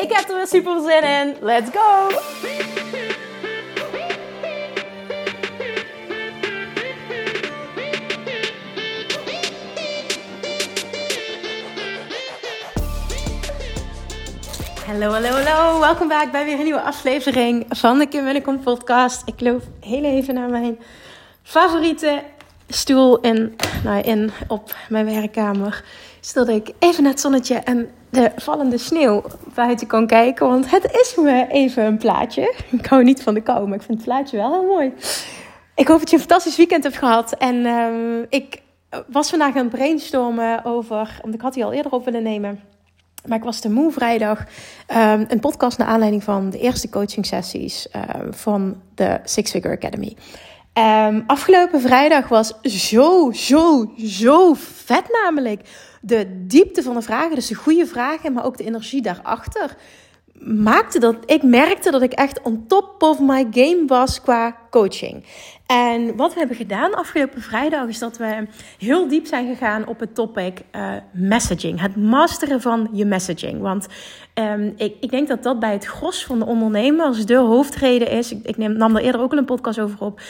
Ik heb er weer super zin in. Let's go! Hallo, hallo, hallo. Welkom back bij weer een nieuwe aflevering van de Kim Winnekom podcast. Ik loop heel even naar mijn favoriete stoel in, nou, in op mijn werkkamer. Zodat ik even naar het zonnetje en de vallende sneeuw buiten kan kijken. Want het is me even een plaatje. Ik hou niet van de kou, maar ik vind het plaatje wel heel mooi. Ik hoop dat je een fantastisch weekend hebt gehad. En uh, ik was vandaag aan het brainstormen over... Want ik had die al eerder op willen nemen maar ik was te moe vrijdag. Um, een podcast naar aanleiding van de eerste coaching sessies um, van de Six Figure Academy. Afgelopen vrijdag was zo, zo, zo vet namelijk. De diepte van de vragen, dus de goede vragen, maar ook de energie daarachter maakte dat ik merkte dat ik echt on top of my game was qua coaching. En wat we hebben gedaan afgelopen vrijdag is dat we heel diep zijn gegaan op het topic uh, messaging. Het masteren van je messaging. Want um, ik, ik denk dat dat bij het gros van de ondernemers de hoofdreden is. Ik, ik neem, nam er eerder ook al een podcast over op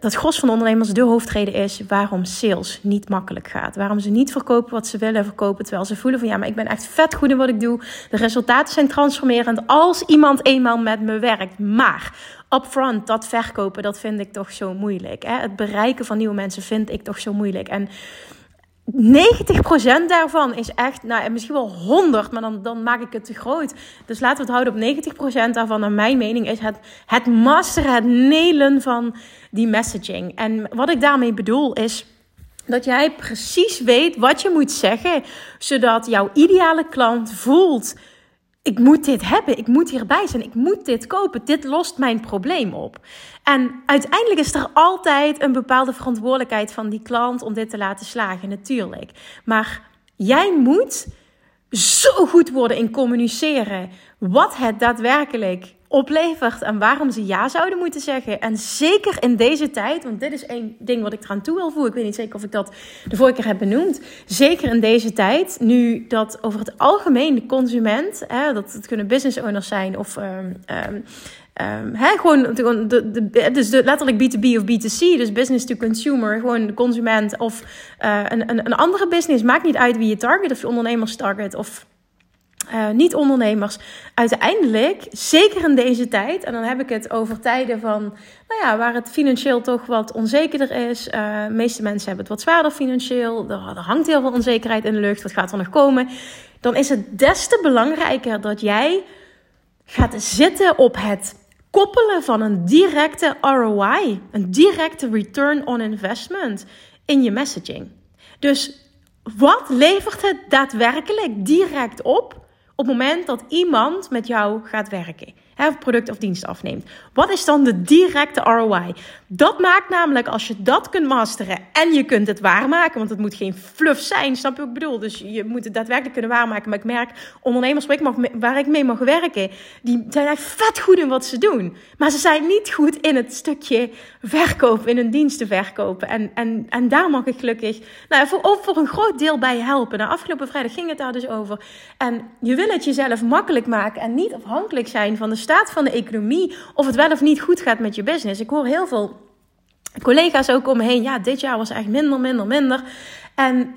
dat gros van de ondernemers de hoofdreden is waarom sales niet makkelijk gaat. Waarom ze niet verkopen wat ze willen verkopen. Terwijl ze voelen van ja, maar ik ben echt vet goed in wat ik doe. De resultaten zijn transformerend als iemand eenmaal met me werkt. Maar upfront, dat verkopen, dat vind ik toch zo moeilijk. Hè? Het bereiken van nieuwe mensen vind ik toch zo moeilijk. En 90% daarvan is echt, nou misschien wel 100, maar dan, dan maak ik het te groot. Dus laten we het houden op 90% daarvan. Naar mijn mening is het, het masteren, het nelen van die messaging. En wat ik daarmee bedoel is dat jij precies weet wat je moet zeggen, zodat jouw ideale klant voelt ik moet dit hebben, ik moet hierbij zijn, ik moet dit kopen, dit lost mijn probleem op. En uiteindelijk is er altijd een bepaalde verantwoordelijkheid van die klant om dit te laten slagen, natuurlijk. Maar jij moet zo goed worden in communiceren wat het daadwerkelijk oplevert en waarom ze ja zouden moeten zeggen. En zeker in deze tijd, want dit is één ding wat ik eraan toe wil voegen. Ik weet niet zeker of ik dat de vorige keer heb benoemd. Zeker in deze tijd, nu dat over het algemeen de consument, hè, dat het kunnen business owners zijn of um, gewoon de, dus de, letterlijk B2B of B2C, dus business to consumer, gewoon de consument of uh, een, een, een andere business. Maakt niet uit wie je target, of je ondernemers target of uh, niet-ondernemers. Uiteindelijk, zeker in deze tijd, en dan heb ik het over tijden van, nou ja, waar het financieel toch wat onzekerder is. Uh, de meeste mensen hebben het wat zwaarder financieel. Er, er hangt heel veel onzekerheid in de lucht. Wat gaat er nog komen? Dan is het des te belangrijker dat jij gaat zitten op het koppelen van een directe ROI, een directe return on investment in je messaging. Dus wat levert het daadwerkelijk direct op op het moment dat iemand met jou gaat werken? Product of dienst afneemt. Wat is dan de directe ROI? Dat maakt namelijk als je dat kunt masteren en je kunt het waarmaken, want het moet geen fluff zijn, snap je wat ik bedoel? Dus je moet het daadwerkelijk kunnen waarmaken. Maar ik merk ondernemers waar ik, waar ik mee mag werken, die zijn echt vet goed in wat ze doen. Maar ze zijn niet goed in het stukje verkopen, in hun diensten verkopen. En, en, en daar mag ik gelukkig nou, voor, voor een groot deel bij helpen. Nou, afgelopen vrijdag ging het daar dus over. En je wil het jezelf makkelijk maken en niet afhankelijk zijn van de staat van de economie of het wel of niet goed gaat met je business. Ik hoor heel veel collega's ook om me heen. Ja, dit jaar was echt minder, minder, minder. En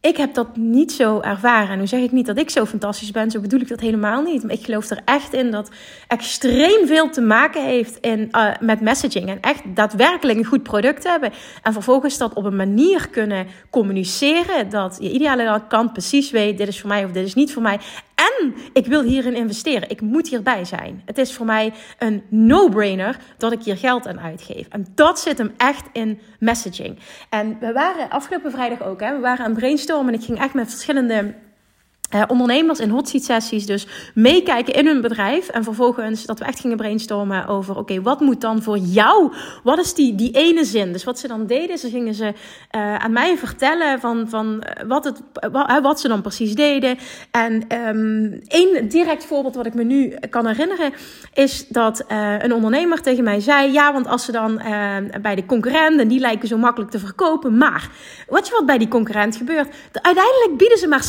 ik heb dat niet zo ervaren. En nu zeg ik niet dat ik zo fantastisch ben, zo bedoel ik dat helemaal niet. Maar ik geloof er echt in dat extreem veel te maken heeft in, uh, met messaging. En echt daadwerkelijk een goed product hebben. En vervolgens dat op een manier kunnen communiceren dat je ideale klant precies weet: dit is voor mij of dit is niet voor mij. En ik wil hierin investeren. Ik moet hierbij zijn. Het is voor mij een no-brainer dat ik hier geld aan uitgeef. En dat zit hem echt in messaging. En we waren afgelopen vrijdag ook, hè, we waren aan brainstormen en ik ging echt met verschillende uh, ondernemers in hot seat sessies dus meekijken in hun bedrijf. En vervolgens dat we echt gingen brainstormen over, oké, wat moet dan voor jou? Wat is die, die ene zin? Dus wat ze dan deden, ze gingen ze uh, aan mij vertellen van, van eh, wat, het, wat, wat ze dan precies deden. En um, één direct voorbeeld wat ik me nu kan herinneren, is dat een ondernemer tegen mij zei, ja, want als ze dan bij de concurrent, en die lijken zo makkelijk te verkopen, maar wat je wat bij die concurrent gebeurt, uiteindelijk bieden ze maar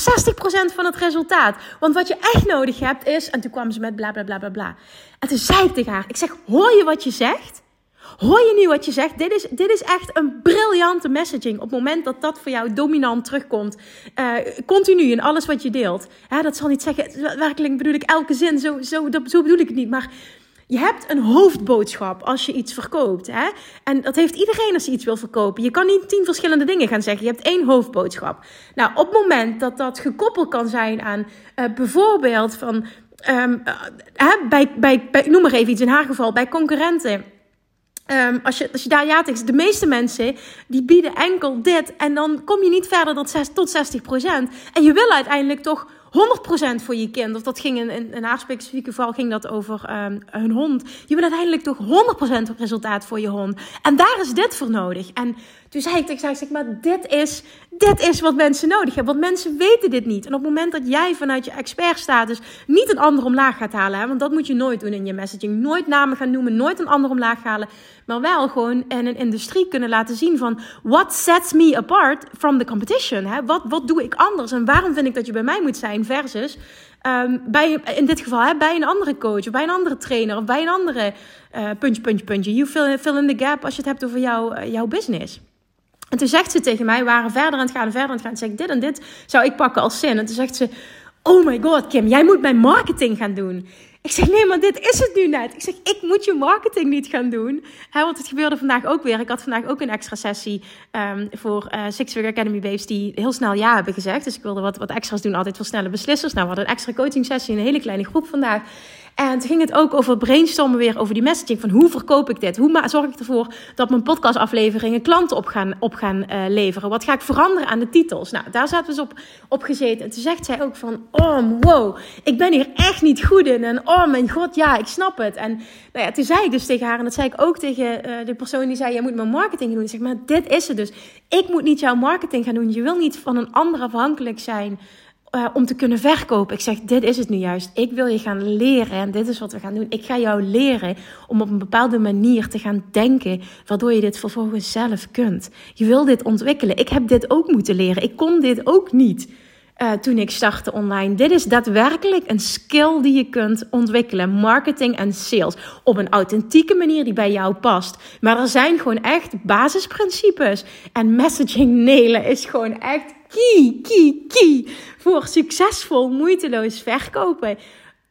60% van het resultaat. Want wat je echt nodig hebt is. En toen kwam ze met bla bla bla bla bla. En toen zei ik tegen haar: Ik zeg, hoor je wat je zegt? Hoor je nu wat je zegt? Dit is, dit is echt een briljante messaging. Op het moment dat dat voor jou dominant terugkomt, uh, continu in alles wat je deelt. Ja, dat zal niet zeggen, werkelijk bedoel ik elke zin, zo, zo, dat, zo bedoel ik het niet. Maar je hebt een hoofdboodschap als je iets verkoopt. Hè? En dat heeft iedereen als je iets wil verkopen. Je kan niet tien verschillende dingen gaan zeggen. Je hebt één hoofdboodschap. Nou, op het moment dat dat gekoppeld kan zijn aan uh, bijvoorbeeld van. Um, uh, bij, bij, noem maar even iets in haar geval, bij concurrenten. Um, als, je, als je daar ja de meeste mensen die bieden enkel dit en dan kom je niet verder dan 6, tot 60%. En je wil uiteindelijk toch 100% voor je kind. Of dat ging in, in, in haar specifieke geval ging dat over um, hun hond. Je wil uiteindelijk toch 100% resultaat voor je hond. En daar is dit voor nodig. En toen zei ik tegen zeg maar dit is, dit is wat mensen nodig hebben. Want mensen weten dit niet. En op het moment dat jij vanuit je expertstatus niet een ander omlaag gaat halen. Hè, want dat moet je nooit doen in je messaging. Nooit namen gaan noemen, nooit een ander omlaag halen. Maar wel gewoon in een industrie kunnen laten zien van... What sets me apart from the competition? Hè? Wat, wat doe ik anders? En waarom vind ik dat je bij mij moet zijn versus... Um, bij, in dit geval hè, bij een andere coach, of bij een andere trainer, of bij een andere uh, puntje, puntje, puntje. You fill, fill in the gap als je het hebt over jouw, uh, jouw business. En toen zegt ze tegen mij, we waren verder aan het gaan, verder aan het gaan. Toen zeg ik, dit en dit zou ik pakken als zin. En toen zegt ze, oh my god Kim, jij moet mijn marketing gaan doen. Ik zeg, nee, maar dit is het nu net. Ik zeg, ik moet je marketing niet gaan doen. He, want het gebeurde vandaag ook weer. Ik had vandaag ook een extra sessie um, voor uh, Six Figure Academy Babes die heel snel ja hebben gezegd. Dus ik wilde wat, wat extra's doen, altijd voor snelle beslissers. Nou, we hadden een extra coaching sessie in een hele kleine groep vandaag. En toen ging het ook over brainstormen weer over die messaging. Van hoe verkoop ik dit? Hoe zorg ik ervoor dat mijn podcastafleveringen klanten op gaan, op gaan uh, leveren? Wat ga ik veranderen aan de titels? Nou, daar zaten we dus op, op gezeten. En toen zegt zij ook van, oh wow, ik ben hier echt niet goed in. En oh mijn god, ja, ik snap het. En nou ja, toen zei ik dus tegen haar, en dat zei ik ook tegen uh, de persoon die zei, jij moet mijn marketing doen. Ik zeg, maar dit is het dus. Ik moet niet jouw marketing gaan doen. Je wil niet van een ander afhankelijk zijn uh, om te kunnen verkopen. Ik zeg, dit is het nu juist. Ik wil je gaan leren en dit is wat we gaan doen. Ik ga jou leren om op een bepaalde manier te gaan denken, waardoor je dit vervolgens zelf kunt. Je wil dit ontwikkelen. Ik heb dit ook moeten leren. Ik kon dit ook niet. Uh, toen ik startte online. Dit is daadwerkelijk een skill die je kunt ontwikkelen. Marketing en sales. Op een authentieke manier die bij jou past. Maar er zijn gewoon echt basisprincipes. En messaging nelen is gewoon echt key, key, key voor succesvol, moeiteloos verkopen.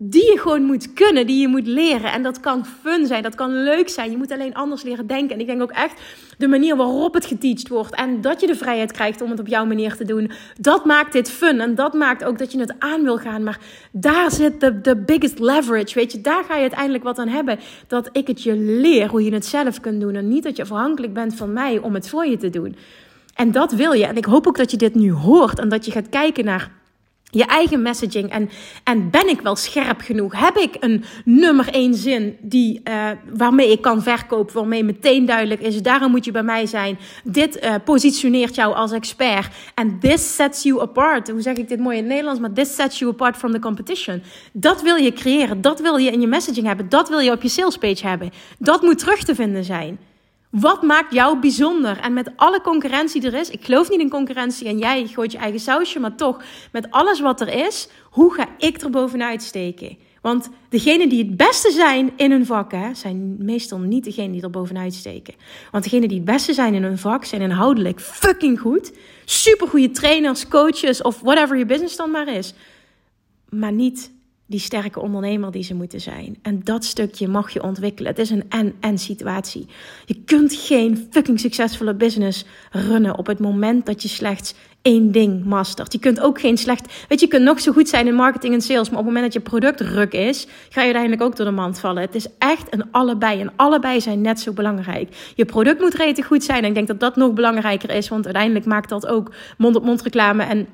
Die je gewoon moet kunnen, die je moet leren. En dat kan fun zijn, dat kan leuk zijn. Je moet alleen anders leren denken. En ik denk ook echt de manier waarop het geteacht wordt. En dat je de vrijheid krijgt om het op jouw manier te doen. Dat maakt dit fun. En dat maakt ook dat je het aan wil gaan. Maar daar zit de, de biggest leverage. Weet je, daar ga je uiteindelijk wat aan hebben. Dat ik het je leer hoe je het zelf kunt doen. En niet dat je afhankelijk bent van mij om het voor je te doen. En dat wil je. En ik hoop ook dat je dit nu hoort en dat je gaat kijken naar je eigen messaging. En, en ben ik wel scherp genoeg? Heb ik een nummer één zin die, uh, waarmee ik kan verkopen, waarmee meteen duidelijk is, daarom moet je bij mij zijn. Dit uh, positioneert jou als expert. En this sets you apart. Hoe zeg ik dit mooi in het Nederlands? Maar this sets you apart from the competition. Dat wil je creëren. Dat wil je in je messaging hebben. Dat wil je op je salespage hebben. Dat moet terug te vinden zijn. Wat maakt jou bijzonder? En met alle concurrentie er is, ik geloof niet in concurrentie en jij gooit je eigen sausje, maar toch, met alles wat er is, hoe ga ik er bovenuit steken? Want degenen die het beste zijn in hun vak, hè, zijn meestal niet degenen die er bovenuit steken. Want degenen die het beste zijn in hun vak, zijn inhoudelijk fucking goed. Supergoeie trainers, coaches of whatever je business dan maar is. Maar niet die sterke ondernemer die ze moeten zijn. En dat stukje mag je ontwikkelen. Het is een en-en situatie. Je kunt geen fucking succesvolle business runnen op het moment dat je slechts één ding mastert. Je kunt ook geen slecht... Weet je, je kunt nog zo goed zijn in marketing en sales... maar op het moment dat je product ruk is... ga je uiteindelijk ook door de mand vallen. Het is echt een allebei. En allebei zijn net zo belangrijk. Je product moet redelijk goed zijn. En ik denk dat dat nog belangrijker is... want uiteindelijk maakt dat ook mond-op-mond reclame... en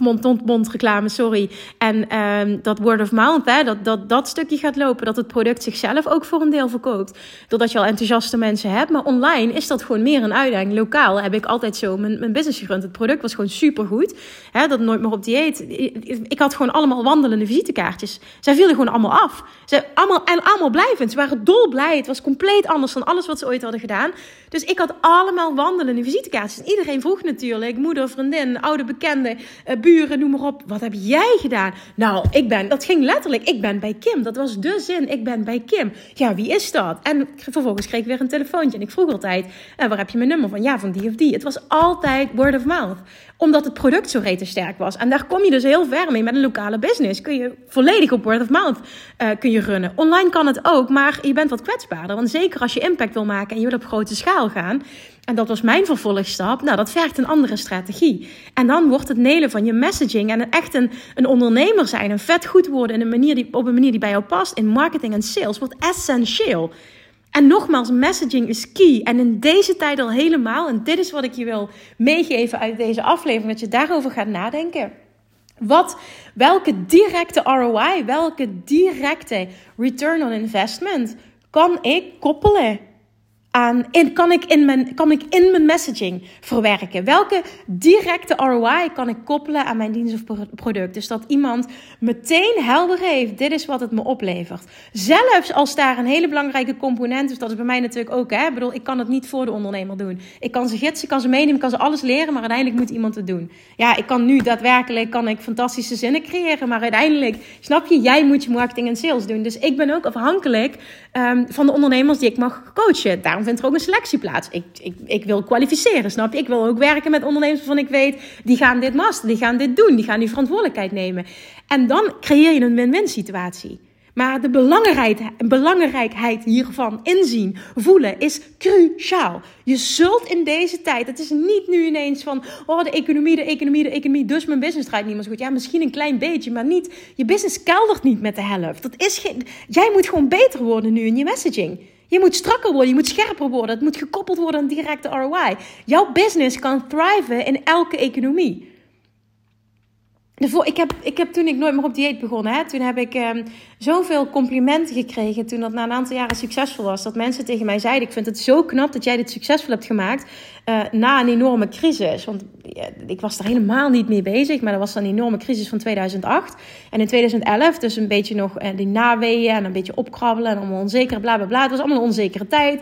mond-tot-mond reclame, sorry. En um, dat word of mouth, hè, dat, dat dat stukje gaat lopen. Dat het product zichzelf ook voor een deel verkoopt. Doordat je al enthousiaste mensen hebt. Maar online is dat gewoon meer een uitdaging. Lokaal heb ik altijd zo mijn, mijn business gerund. Het product was gewoon supergoed. Hè, dat nooit meer op dieet. Ik had gewoon allemaal wandelende visitekaartjes. Zij vielen gewoon allemaal af. Ze allemaal, en allemaal blijvend. Ze waren dolblij. Het was compleet anders dan alles wat ze ooit hadden gedaan. Dus ik had allemaal wandelende visitekaartjes. Iedereen vroeg natuurlijk. Moeder, vriendin, oude bekende, uh, buren, noem maar op. Wat heb jij gedaan? Nou, ik ben, dat ging letterlijk, ik ben bij Kim. Dat was de zin, ik ben bij Kim. Ja, wie is dat? En vervolgens kreeg ik weer een telefoontje. En ik vroeg altijd, uh, waar heb je mijn nummer van? Ja, van die of die. Het was altijd word of mouth. Omdat het product zo rete sterk was. En daar kom je dus heel ver mee met een lokale business. Kun je volledig op word of mouth uh, kun je runnen. Online kan het ook, maar je bent wat kwetsbaarder. Want zeker als je impact wil maken en je wil op grote schaal gaan en dat was mijn vervolgstap. Nou, dat vergt een andere strategie. En dan wordt het nelen van je messaging en echt een, een ondernemer zijn, een vet goed worden in een manier die, op een manier die bij jou past in marketing en sales, wordt essentieel. En nogmaals, messaging is key. En in deze tijd al helemaal. En dit is wat ik je wil meegeven uit deze aflevering, dat je daarover gaat nadenken. Wat, welke directe ROI, welke directe return on investment kan ik koppelen aan, kan, ik in mijn, kan ik in mijn messaging verwerken? Welke directe ROI kan ik koppelen aan mijn dienst of product? Dus dat iemand meteen helder heeft, dit is wat het me oplevert. Zelfs als daar een hele belangrijke component is, dat is bij mij natuurlijk ook. Hè? Ik bedoel, ik kan het niet voor de ondernemer doen. Ik kan ze gidsen, ik kan ze meenemen, ik kan ze alles leren, maar uiteindelijk moet iemand het doen. Ja, ik kan nu daadwerkelijk kan ik fantastische zinnen creëren, maar uiteindelijk, snap je, jij moet je marketing en sales doen. Dus ik ben ook afhankelijk um, van de ondernemers die ik mag coachen. Daarom vindt er ook een selectie plaats. Ik, ik, ik wil kwalificeren, snap je? Ik wil ook werken met ondernemers waarvan ik weet, die gaan dit masteren, die gaan dit doen, die gaan die verantwoordelijkheid nemen. En dan creëer je een win-win situatie. Maar de belangrijkheid, belangrijkheid hiervan inzien, voelen, is cruciaal. Je zult in deze tijd, het is niet nu ineens van, oh de economie, de economie, de economie, dus mijn business draait niet meer zo goed. Ja, misschien een klein beetje, maar niet, je business keldert niet met de helft. Dat is geen, jij moet gewoon beter worden nu in je messaging. Je moet strakker worden, je moet scherper worden. Het moet gekoppeld worden aan directe ROI. Jouw business kan thriven in elke economie ik, heb, ik heb toen ik nooit meer op dieet begonnen, hè, toen heb ik um, zoveel complimenten gekregen. Toen dat na een aantal jaren succesvol was. Dat mensen tegen mij zeiden: Ik vind het zo knap dat jij dit succesvol hebt gemaakt. Uh, na een enorme crisis. Want ik was er helemaal niet mee bezig. Maar dat was dan een enorme crisis van 2008. En in 2011, dus een beetje nog uh, die naweeën en een beetje opkrabbelen. En allemaal onzeker, bla bla bla. Het was allemaal een onzekere tijd.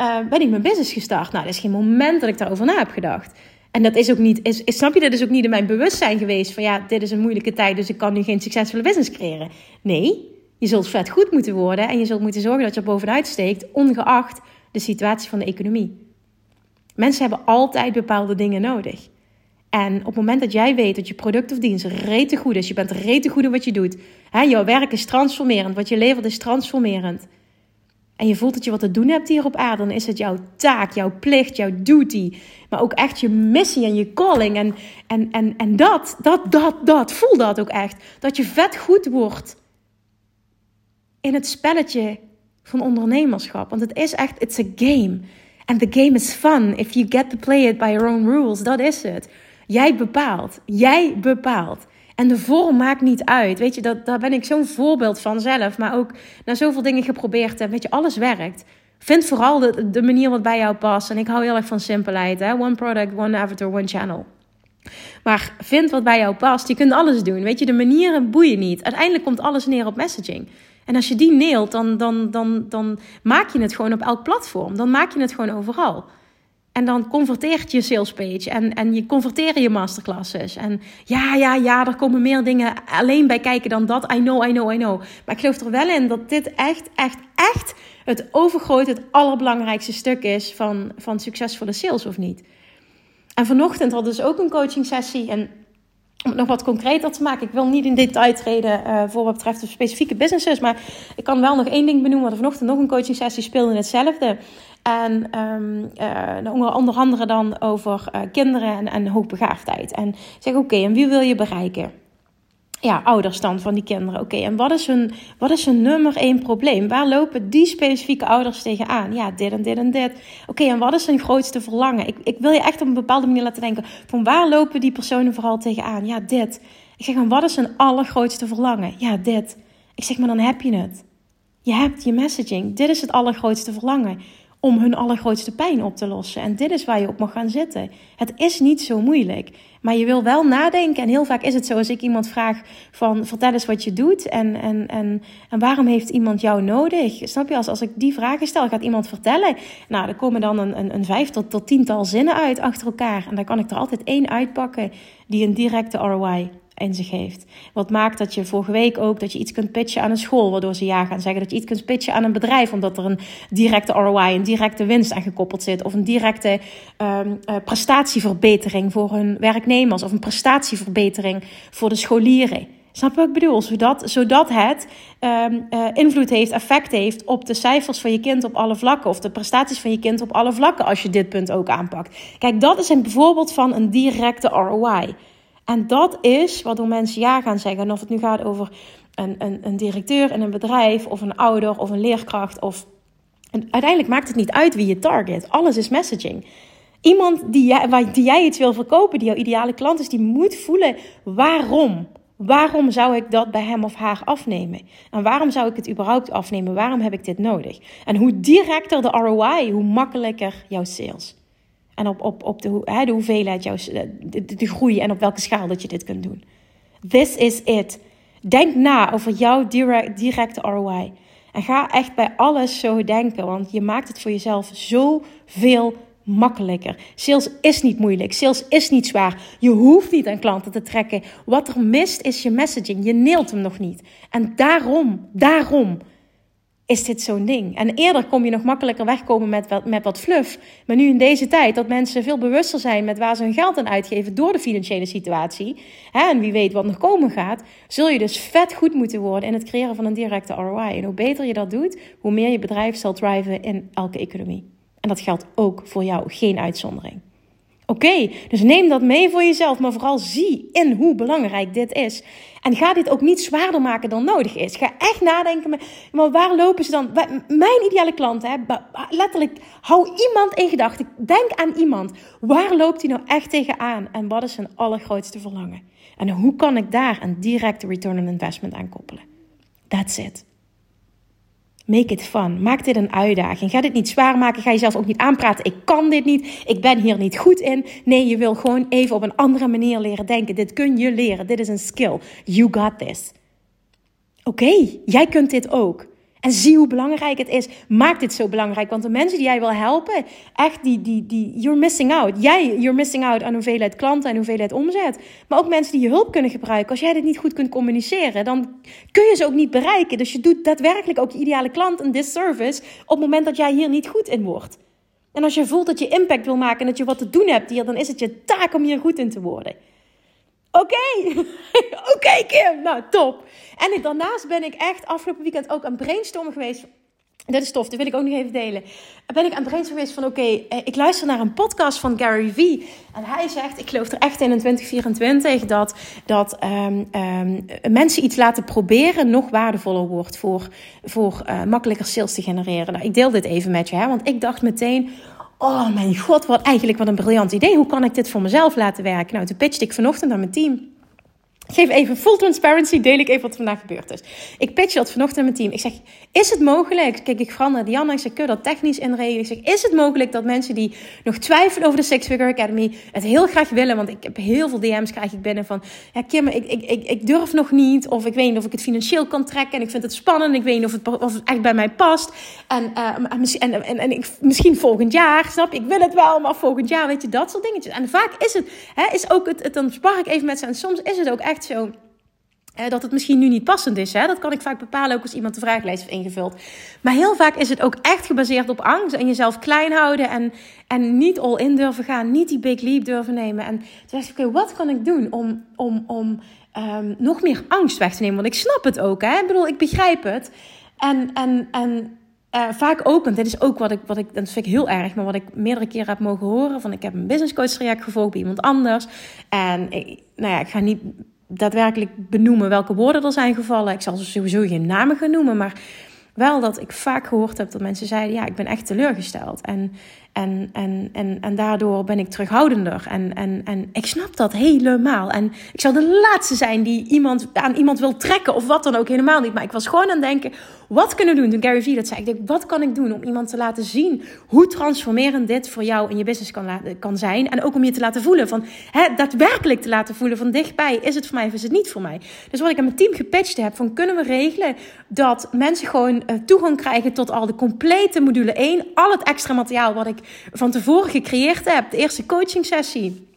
Uh, ben ik mijn business gestart. Nou, dat is geen moment dat ik daarover na heb gedacht. En dat is ook niet, is, snap je, dat is ook niet in mijn bewustzijn geweest van ja, dit is een moeilijke tijd, dus ik kan nu geen succesvolle business creëren. Nee, je zult vet goed moeten worden en je zult moeten zorgen dat je er bovenuit steekt, ongeacht de situatie van de economie. Mensen hebben altijd bepaalde dingen nodig. En op het moment dat jij weet dat je product of dienst rete goed is, je bent rete goed in wat je doet, hè, jouw werk is transformerend, wat je levert is transformerend en je voelt dat je wat te doen hebt hier op aarde, dan is het jouw taak, jouw plicht, jouw duty. Maar ook echt je missie en je calling. En, en, en, en dat, dat, dat, dat, voel dat ook echt. Dat je vet goed wordt in het spelletje van ondernemerschap. Want het is echt, it's a game. And the game is fun if you get to play it by your own rules. Dat is het. Jij bepaalt. Jij bepaalt. En de vorm maakt niet uit. Weet je, dat, daar ben ik zo'n voorbeeld van zelf. Maar ook naar zoveel dingen geprobeerd heb. Weet je, alles werkt. Vind vooral de, de manier wat bij jou past. En ik hou heel erg van simpelheid. Hè? One product, one avatar, one channel. Maar vind wat bij jou past. Je kunt alles doen. Weet je, de manieren boeien niet. Uiteindelijk komt alles neer op messaging. En als je die neelt, dan, dan, dan, dan maak je het gewoon op elk platform. Dan maak je het gewoon overal. En dan converteert je salespage en, en je converteren je masterclasses. En ja, ja, ja, er komen meer dingen alleen bij kijken dan dat. I know, I know, I know. Maar ik geloof er wel in dat dit echt, echt, echt het overgroot, het allerbelangrijkste stuk is van, van succesvolle sales of niet. En vanochtend hadden ze ook een coaching sessie. En om het nog wat concreter te maken, ik wil niet in detail treden uh, voor wat betreft de specifieke businesses. Maar ik kan wel nog één ding benoemen. Er vanochtend nog een coaching sessie speelde hetzelfde. En um, onder andere dan over uh, kinderen en, en hoogbegaafdheid. En zeg, oké, en wie wil je bereiken? ja, ouders dan van die kinderen. Oké, en wat is, hun, wat is hun nummer één probleem? Waar lopen die specifieke ouders tegenaan? Ja, dit en dit en dit. Oké, en wat is hun grootste verlangen? Ik, ik wil je echt op een bepaalde manier laten denken: van waar lopen die personen vooral tegenaan? Ja, dit. Ik zeg, en wat is hun allergrootste verlangen? Ja, dit. Ik zeg, maar dan heb je het. Je hebt je messaging. Dit is het allergrootste verlangen om hun allergrootste pijn op te lossen. En dit is waar je op mag gaan zitten. Het is niet zo moeilijk. Maar je wil wel nadenken. En heel vaak is het zo als ik iemand vraag van vertel eens wat je doet. En, en, en, en waarom heeft iemand jou nodig? Snap je? Als, als ik die vragen stel, gaat iemand vertellen. Nou, er komen dan een, een, een vijf tot, tot tiental zinnen uit achter elkaar. En dan kan ik er altijd één uitpakken die een directe ROI in zich heeft. Wat maakt dat je vorige week ook dat je iets kunt pitchen aan een school, waardoor ze ja gaan zeggen. Dat je iets kunt pitchen aan een bedrijf, omdat er een directe ROI, een directe winst aan gekoppeld zit. Of een directe um, uh, prestatieverbetering voor hun werknemers. Of een prestatieverbetering voor de scholieren. Snap je wat ik bedoel? Zodat, zodat het um, uh, invloed heeft, effect heeft op de cijfers van je kind op alle vlakken. Of de prestaties van je kind op alle vlakken als je dit punt ook aanpakt. Kijk, dat is een voorbeeld van een directe ROI. En dat is waardoor mensen ja gaan zeggen. En of het nu gaat over een, een, een directeur in een bedrijf, of een ouder, of een leerkracht. Of... Uiteindelijk maakt het niet uit wie je target. Alles is messaging. Iemand die jij, die jij iets wil verkopen, die jouw ideale klant is, die moet voelen waarom. Waarom zou ik dat bij hem of haar afnemen? En waarom zou ik het überhaupt afnemen? Waarom heb ik dit nodig? En hoe directer de ROI, hoe makkelijker jouw sales. En op, op, op de, hè, de hoeveelheid, jouw, de, de, groei en op welke schaal dat je dit kunt doen. This is it. Denk na over jouw direct, directe ROI. En ga echt bij alles zo denken, want je maakt het voor jezelf zoveel makkelijker. Sales is niet moeilijk. Sales is niet zwaar. Je hoeft niet aan klanten te trekken. Wat er mist is je messaging. Je neelt hem nog niet. En daarom, daarom is dit zo'n ding. En eerder kom je nog makkelijker wegkomen met wat, met wat fluff. Maar nu in deze tijd, dat mensen veel bewuster zijn met waar ze hun geld aan uitgeven door de financiële situatie. Hè, en wie weet wat nog komen gaat. Zul je dus vet goed moeten worden in het creëren van een directe ROI. En hoe beter je dat doet, hoe meer je bedrijf zal driven in elke economie. En dat geldt ook voor jou, geen uitzondering. Oké, dus neem dat mee voor jezelf, maar vooral zie in hoe belangrijk dit is. En ga dit ook niet zwaarder maken dan nodig is. Ga echt nadenken, maar waar lopen ze dan? Mijn ideale klant, hè, letterlijk, hou iemand in gedachten. Denk aan iemand. Waar loopt hij nou echt tegenaan? En wat is zijn allergrootste verlangen? En hoe kan ik daar een directe return on investment aan koppelen? That's it. Make it fun. Maak dit een uitdaging. Ga dit niet zwaar maken. Ga jezelf ook niet aanpraten. Ik kan dit niet. Ik ben hier niet goed in. Nee, je wil gewoon even op een andere manier leren denken. Dit kun je leren. Dit is een skill. You got this. Oké, jij kunt dit ook. En zie hoe belangrijk het is. Maak dit zo belangrijk. Want de mensen die jij wil helpen, echt, die, die, die, you're missing out. Jij, you're missing out aan hoeveelheid klanten en hoeveelhet omzet. Maar ook mensen die je hulp kunnen gebruiken. Als jij dit niet goed kunt communiceren, dan kun je ze ook niet bereiken. Dus je doet daadwerkelijk ook je ideale klant een disservice op het moment dat jij hier niet goed in wordt. En als je voelt dat je impact wil maken en dat je wat te doen hebt hier, dan is het je taak om hier goed in te worden. Oké, oké Kim, nou top. En daarnaast ben ik echt afgelopen weekend ook aan brainstormen geweest. Dit is tof, dat wil ik ook nog even delen. Ben ik aan het brainstormen geweest van oké, eh, ik luister naar een podcast van Gary Vee. En hij zegt, ik geloof er echt in in 2024 dat, dat um, um, mensen iets laten proberen nog waardevoller wordt voor, voor uh, makkelijker sales te genereren. Nou, ik deel dit even met je, hè, want ik dacht meteen, Oh mijn god, wat eigenlijk wat een briljant idee. Hoe kan ik dit voor mezelf laten werken? Nou, toen pitchte ik vanochtend aan mijn team geef even full transparency, deel ik even wat vandaag gebeurd is. Ik pitch dat vanochtend met mijn team. Ik zeg, is het mogelijk? Kijk, ik naar Diana. Ik zeg, kun je dat technisch inregelen? Ik is het mogelijk dat mensen die nog twijfelen over de Six Figure Academy het heel graag willen? Want ik heb heel veel DM's krijg ik binnen van, ja Kim, ik, ik, ik, durf nog niet. Of ik weet niet of ik het financieel kan trekken. En ik vind het spannend. Ik weet niet of het, of het echt bij mij past. En, uh, en, en, en, misschien volgend jaar, snap je? Ik wil het wel, maar volgend jaar, weet je, dat soort dingetjes. En vaak is het, hè, is ook het, het dan spar ik even met ze. En soms is het ook echt zo dat het misschien nu niet passend is. Hè? Dat kan ik vaak bepalen ook als iemand de vragenlijst heeft ingevuld. Maar heel vaak is het ook echt gebaseerd op angst. En jezelf klein houden. En, en niet all in durven gaan. Niet die big leap durven nemen. En toen dacht ik, oké, wat kan ik doen om, om, om um, nog meer angst weg te nemen? Want ik snap het ook. Hè? Ik bedoel, ik begrijp het. En, en, en uh, vaak ook, en dit is ook wat ik, wat ik, dat vind ik heel erg, maar wat ik meerdere keren heb mogen horen. Van ik heb een business coach traject gevolgd bij iemand anders. En nou ja, ik ga niet daadwerkelijk benoemen welke woorden er zijn gevallen. Ik zal sowieso geen namen gaan noemen, maar wel dat ik vaak gehoord heb dat mensen zeiden: Ja, ik ben echt teleurgesteld. En, en, en, en, en daardoor ben ik terughoudender. En, en, en ik snap dat helemaal. En ik zou de laatste zijn die iemand, aan iemand wil trekken of wat dan ook, helemaal niet. Maar ik was gewoon aan het denken: wat kunnen we doen? Toen Gary Vee dat zei, ik denk: wat kan ik doen om iemand te laten zien hoe transformerend dit voor jou in je business kan, kan zijn? En ook om je te laten voelen van, hè, daadwerkelijk te laten voelen van dichtbij: is het voor mij of is het niet voor mij? Dus wat ik aan mijn team gepatcht heb: van kunnen we regelen dat mensen gewoon uh, toegang krijgen tot al de complete module 1, al het extra materiaal wat ik van tevoren gecreëerd heb, de eerste coaching sessie.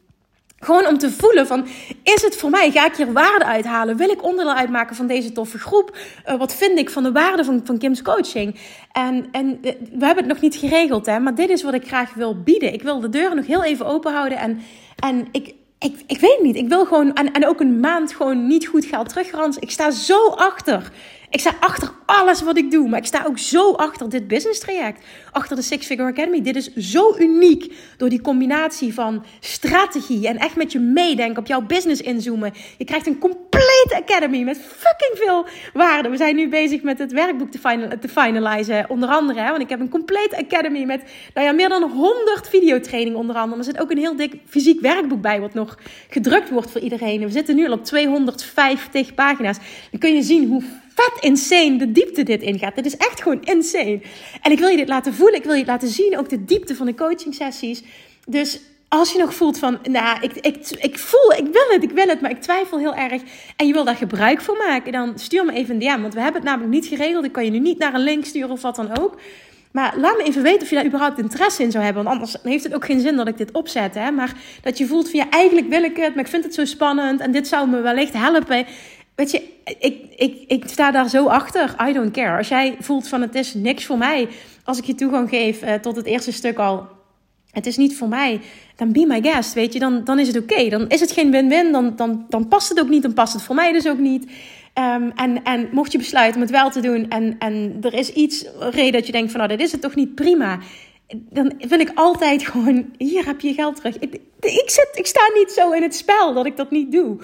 Gewoon om te voelen van, is het voor mij? Ga ik hier waarde uithalen? Wil ik onderdeel uitmaken van deze toffe groep? Uh, wat vind ik van de waarde van, van Kim's coaching? En, en uh, we hebben het nog niet geregeld, hè, maar dit is wat ik graag wil bieden. Ik wil de deuren nog heel even open houden. En, en ik, ik, ik weet niet, ik wil gewoon, en, en ook een maand gewoon niet goed geld terugransen. Ik sta zo achter. Ik sta achter alles wat ik doe. Maar ik sta ook zo achter dit business traject. Achter de Six Figure Academy. Dit is zo uniek. Door die combinatie van strategie en echt met je meedenken. Op jouw business inzoomen. Je krijgt een academy met fucking veel waarde. We zijn nu bezig met het werkboek te, final, te finalizen. Onder andere. Hè, want ik heb een complete academy met nou ja, meer dan 100 videotrainingen onder andere. Er zit ook een heel dik fysiek werkboek bij. Wat nog gedrukt wordt voor iedereen. We zitten nu al op 250 pagina's. Dan kun je zien hoe vet insane de diepte dit ingaat. Dit is echt gewoon insane. En ik wil je dit laten voelen. Ik wil je laten zien. Ook de diepte van de coaching sessies. Dus als je nog voelt van, nou, ik, ik, ik voel, ik wil het, ik wil het, maar ik twijfel heel erg. En je wil daar gebruik van maken, dan stuur me even een DM. Want we hebben het namelijk niet geregeld. Ik kan je nu niet naar een link sturen of wat dan ook. Maar laat me even weten of je daar überhaupt interesse in zou hebben. Want anders heeft het ook geen zin dat ik dit opzet. Hè? Maar dat je voelt van ja, eigenlijk wil ik het, maar ik vind het zo spannend. En dit zou me wellicht helpen. Weet je, ik, ik, ik sta daar zo achter. I don't care. Als jij voelt van het is niks voor mij. Als ik je toegang geef uh, tot het eerste stuk al. Het is niet voor mij. Dan be my guest, weet je. Dan, dan is het oké. Dan is het geen win-win. Dan, dan, dan past het ook niet. Dan past het voor mij dus ook niet. Um, en, en mocht je besluiten om het wel te doen. En, en er is iets reden dat je denkt van nou, dit is het toch niet prima. Dan wil ik altijd gewoon, hier heb je je geld terug. Ik, ik, zit, ik sta niet zo in het spel dat ik dat niet doe.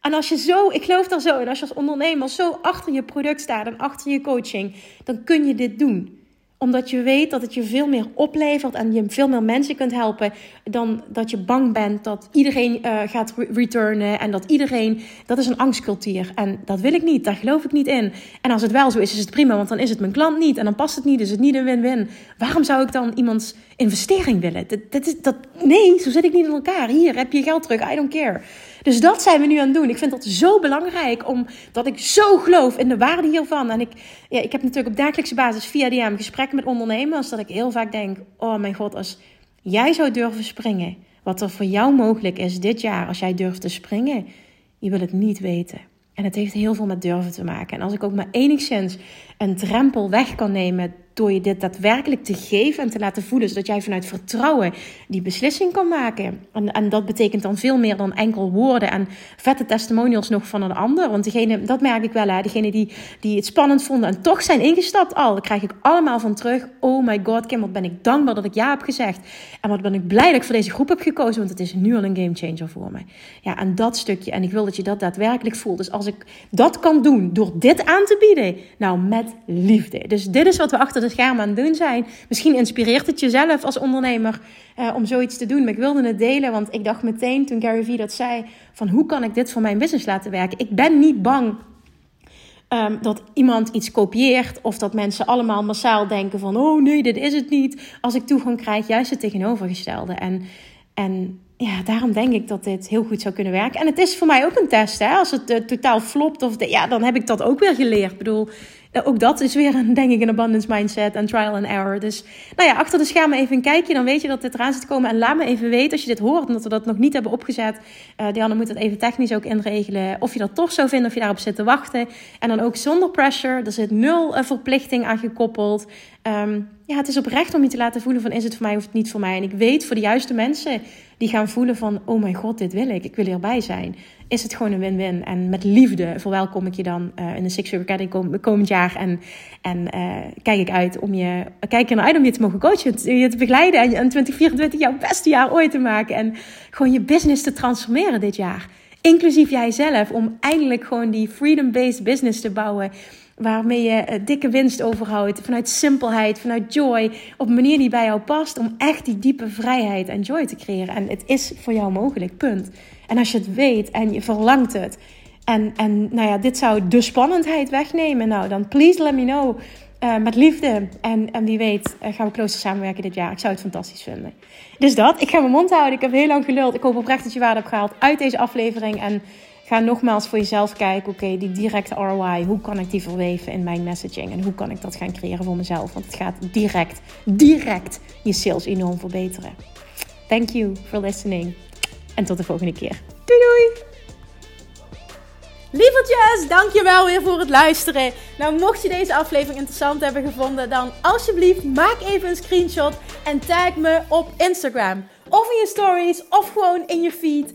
En als je zo, ik geloof daar zo en als je als ondernemer zo achter je product staat en achter je coaching, dan kun je dit doen omdat je weet dat het je veel meer oplevert en je veel meer mensen kunt helpen dan dat je bang bent dat iedereen uh, gaat returnen en dat iedereen, dat is een angstcultuur en dat wil ik niet, daar geloof ik niet in. En als het wel zo is, is het prima, want dan is het mijn klant niet en dan past het niet, is het niet een win-win. Waarom zou ik dan iemands investering willen? Dat, dat is, dat, nee, zo zit ik niet in elkaar. Hier heb je geld terug, I don't care. Dus dat zijn we nu aan het doen. Ik vind dat zo belangrijk, omdat ik zo geloof in de waarde hiervan. En ik, ja, ik heb natuurlijk op dagelijkse basis via DM gesprekken met ondernemers, dat ik heel vaak denk: oh mijn god, als jij zou durven springen, wat er voor jou mogelijk is dit jaar, als jij durft te springen, je wil het niet weten. En het heeft heel veel met durven te maken. En als ik ook maar enigszins een drempel weg kan nemen door je dit daadwerkelijk te geven en te laten voelen, zodat jij vanuit vertrouwen die beslissing kan maken. En, en dat betekent dan veel meer dan enkel woorden en vette testimonials nog van een ander. Want degene, dat merk ik wel, hè, degene die, die het spannend vonden en toch zijn ingestapt al, daar krijg ik allemaal van terug. Oh my god, Kim, wat ben ik dankbaar dat ik ja heb gezegd. En wat ben ik blij dat ik voor deze groep heb gekozen, want het is nu al een game changer voor me. Ja, en dat stukje, en ik wil dat je dat daadwerkelijk voelt. Dus als ik dat kan doen door dit aan te bieden, nou met liefde. Dus dit is wat we achter schermen aan het doen zijn. Misschien inspireert het jezelf als ondernemer uh, om zoiets te doen. Maar ik wilde het delen, want ik dacht meteen toen Gary Vee dat zei: van hoe kan ik dit voor mijn business laten werken? Ik ben niet bang um, dat iemand iets kopieert of dat mensen allemaal massaal denken van oh nee, dit is het niet. Als ik toegang krijg, juist het tegenovergestelde. En, en ja, daarom denk ik dat dit heel goed zou kunnen werken. En het is voor mij ook een test. Hè? Als het uh, totaal flopt, of de, ja, dan heb ik dat ook weer geleerd. Ik bedoel, ook dat is weer een, denk ik, een abundance mindset en trial and error. Dus nou ja, achter de schermen even een kijkje. Dan weet je dat dit eraan zit te komen. En laat me even weten als je dit hoort, omdat we dat nog niet hebben opgezet. Uh, Diana moet het even technisch ook inregelen. Of je dat toch zou vinden, of je daarop zit te wachten. En dan ook zonder pressure. Er zit nul uh, verplichting aan gekoppeld. Um, ja, het is oprecht om je te laten voelen van is het voor mij of niet voor mij. En ik weet voor de juiste mensen die gaan voelen van oh mijn god, dit wil ik. Ik wil hierbij zijn is het gewoon een win-win. En met liefde verwelkom ik je dan uh, in de Six Figure Academy komend jaar. En, en uh, kijk ik uit om je, kijk er naar uit om je te mogen coachen, je te begeleiden en, en 2024 jouw beste jaar ooit te maken. En gewoon je business te transformeren dit jaar. inclusief jijzelf, om eindelijk gewoon die freedom-based business te bouwen. Waarmee je eh, dikke winst overhoudt. Vanuit simpelheid, vanuit joy. Op een manier die bij jou past. Om echt die diepe vrijheid en joy te creëren. En het is voor jou mogelijk, punt. En als je het weet en je verlangt het. En, en nou ja, dit zou de spannendheid wegnemen. Nou, dan please let me know. Uh, met liefde. En, en wie weet uh, gaan we closer samenwerken dit jaar. Ik zou het fantastisch vinden. Dus dat. Ik ga mijn mond houden. Ik heb heel lang geluld. Ik hoop oprecht dat je waarde hebt gehaald uit deze aflevering. En ga nogmaals voor jezelf kijken. Oké, die directe ROI. Hoe kan ik die verweven in mijn messaging? En hoe kan ik dat gaan creëren voor mezelf? Want het gaat direct, direct je sales enorm verbeteren. Thank you for listening. En tot de volgende keer. Doei doei! Lievertjes, dankjewel weer voor het luisteren. Nou, mocht je deze aflevering interessant hebben gevonden, dan alsjeblieft maak even een screenshot en tag me op Instagram. Of in je stories, of gewoon in je feed.